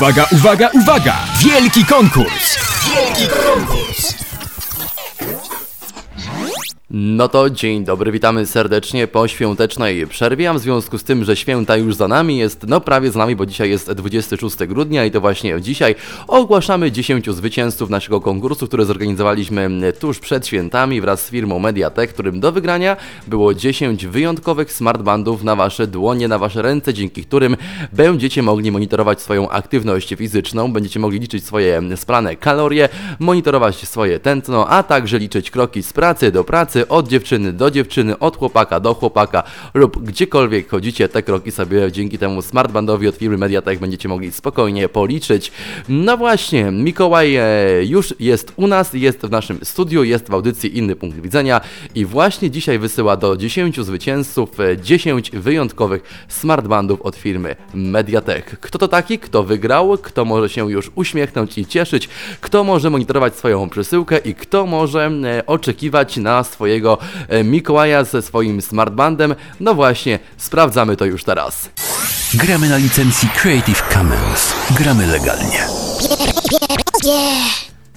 Uwaga, uwaga, uwaga! Wielki konkurs! Wielki konkurs! No to dzień dobry, witamy serdecznie po świątecznej przerwie, a w związku z tym, że święta już za nami jest, no prawie za nami, bo dzisiaj jest 26 grudnia i to właśnie dzisiaj ogłaszamy 10 zwycięzców naszego konkursu, który zorganizowaliśmy tuż przed świętami wraz z firmą Mediatek, którym do wygrania było 10 wyjątkowych smartbandów na wasze dłonie, na wasze ręce, dzięki którym będziecie mogli monitorować swoją aktywność fizyczną, będziecie mogli liczyć swoje spalane kalorie, monitorować swoje tętno, a także liczyć kroki z pracy do pracy, od dziewczyny do dziewczyny, od chłopaka do chłopaka lub gdziekolwiek chodzicie, te kroki sobie dzięki temu smartbandowi od firmy Mediatek będziecie mogli spokojnie policzyć. No właśnie, Mikołaj już jest u nas, jest w naszym studiu, jest w audycji Inny Punkt Widzenia i właśnie dzisiaj wysyła do 10 zwycięzców 10 e, wyjątkowych smartbandów od firmy Mediatek. Kto to taki? Kto wygrał? Kto może się już uśmiechnąć i cieszyć? Kto może monitorować swoją przesyłkę i kto może e, oczekiwać na swoje swojego e, Mikołaja ze swoim smartbandem? No właśnie, sprawdzamy to już teraz. Gramy na licencji Creative Commons. Gramy legalnie.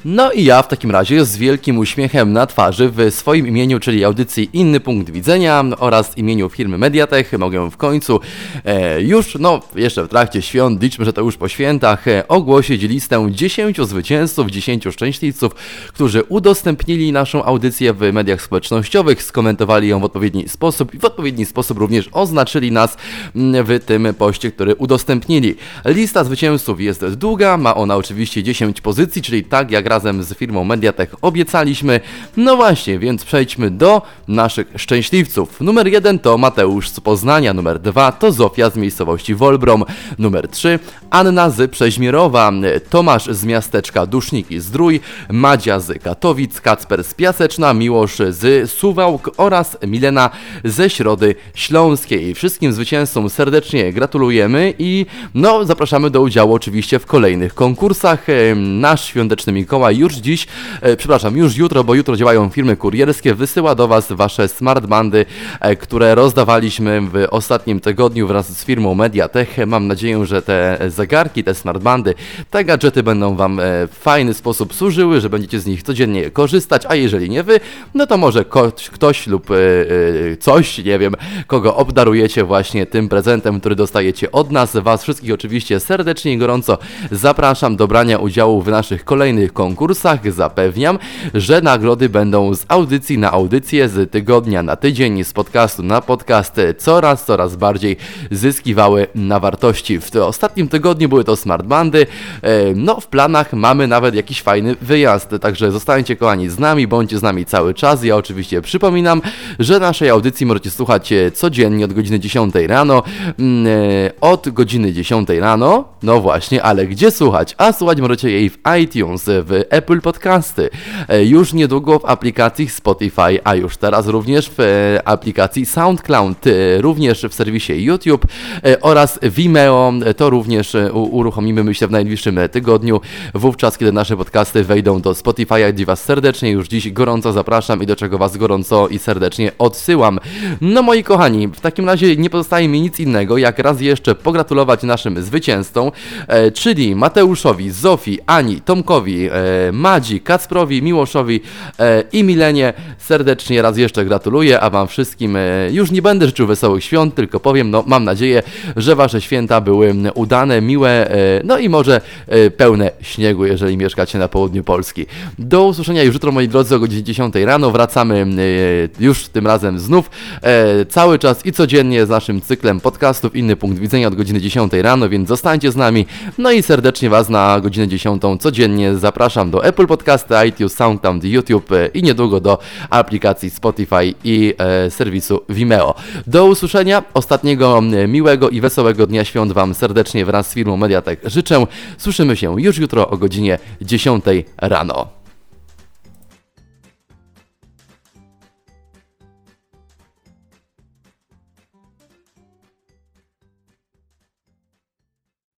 No i ja w takim razie z wielkim uśmiechem na twarzy w swoim imieniu, czyli audycji Inny Punkt Widzenia oraz imieniu firmy Mediatech mogę w końcu e, już, no jeszcze w trakcie świąt, liczmy, że to już po świętach, e, ogłosić listę 10 zwycięzców, 10 szczęśliwców, którzy udostępnili naszą audycję w mediach społecznościowych, skomentowali ją w odpowiedni sposób i w odpowiedni sposób również oznaczyli nas mm, w tym poście, który udostępnili. Lista zwycięzców jest długa, ma ona oczywiście 10 pozycji, czyli tak jak razem z firmą Mediatek obiecaliśmy. No właśnie, więc przejdźmy do naszych szczęśliwców. Numer 1 to Mateusz z Poznania, numer 2 to Zofia z miejscowości Wolbrom, numer 3 Anna z Przeźmierowa, Tomasz z miasteczka Duszniki Zdrój, Madzia z Katowic, Kacper z Piaseczna, Miłosz z Suwałk oraz Milena ze Środy Śląskiej. Wszystkim zwycięzcom serdecznie gratulujemy i no zapraszamy do udziału oczywiście w kolejnych konkursach. Nasz świąteczny Mikołaj już dziś, e, przepraszam, już jutro, bo jutro działają firmy kurierskie, wysyła do Was Wasze smartbandy, e, które rozdawaliśmy w ostatnim tygodniu wraz z firmą Mediatech. Mam nadzieję, że te zegarki, te smartbandy, te gadżety będą Wam e, w fajny sposób służyły, że będziecie z nich codziennie korzystać, a jeżeli nie Wy, no to może ktoś, ktoś lub coś, nie wiem, kogo obdarujecie właśnie tym prezentem, który dostajecie od nas. Was wszystkich oczywiście serdecznie i gorąco zapraszam do brania udziału w naszych kolejnych konkursach konkursach zapewniam, że nagrody będą z audycji na audycję, z tygodnia na tydzień, z podcastu na podcast coraz, coraz bardziej zyskiwały na wartości. W ostatnim tygodniu były to smartbandy, e, no w planach mamy nawet jakiś fajny wyjazd, także zostańcie kochani z nami, bądźcie z nami cały czas. Ja oczywiście przypominam, że naszej audycji możecie słuchać codziennie od godziny 10 rano, mm, e, od godziny 10 rano, no właśnie, ale gdzie słuchać? A słuchać możecie jej w iTunes, w Apple Podcasty, e, już niedługo w aplikacji Spotify, a już teraz również w e, aplikacji SoundCloud, e, również w serwisie YouTube oraz Vimeo. To również uruchomimy myślę w najbliższym tygodniu, wówczas kiedy nasze podcasty wejdą do Spotify, gdzie Was serdecznie już dziś gorąco zapraszam i do czego Was gorąco i serdecznie odsyłam. No moi kochani, w takim razie nie pozostaje mi nic innego, jak raz jeszcze pogratulować naszym zwycięzcom, czyli Mateuszowi, Zofii, Ani, Tomkowi, Madzi, Kacprowi, Miłoszowi e, i Milenie. Serdecznie raz jeszcze gratuluję, a Wam wszystkim e, już nie będę życzył wesołych świąt, tylko powiem, no mam nadzieję, że Wasze święta były udane, miłe, e, no i może pełne śniegu, jeżeli mieszkacie na południu Polski. Do usłyszenia już jutro, moi drodzy, o godzinie 10 rano. Wracamy już tym razem znów cały czas i codziennie z naszym cyklem podcastów Inny Punkt Widzenia od godziny 10 rano, więc zostańcie z nami. No i serdecznie Was na godzinę 10 codziennie zapraszam zapraszam do Apple Podcasty, iTunes, SoundCloud, YouTube i niedługo do aplikacji Spotify i e, serwisu Vimeo. Do usłyszenia, ostatniego miłego i wesołego dnia świąt Wam serdecznie wraz z firmą Mediatek życzę. Słyszymy się już jutro o godzinie 10 rano.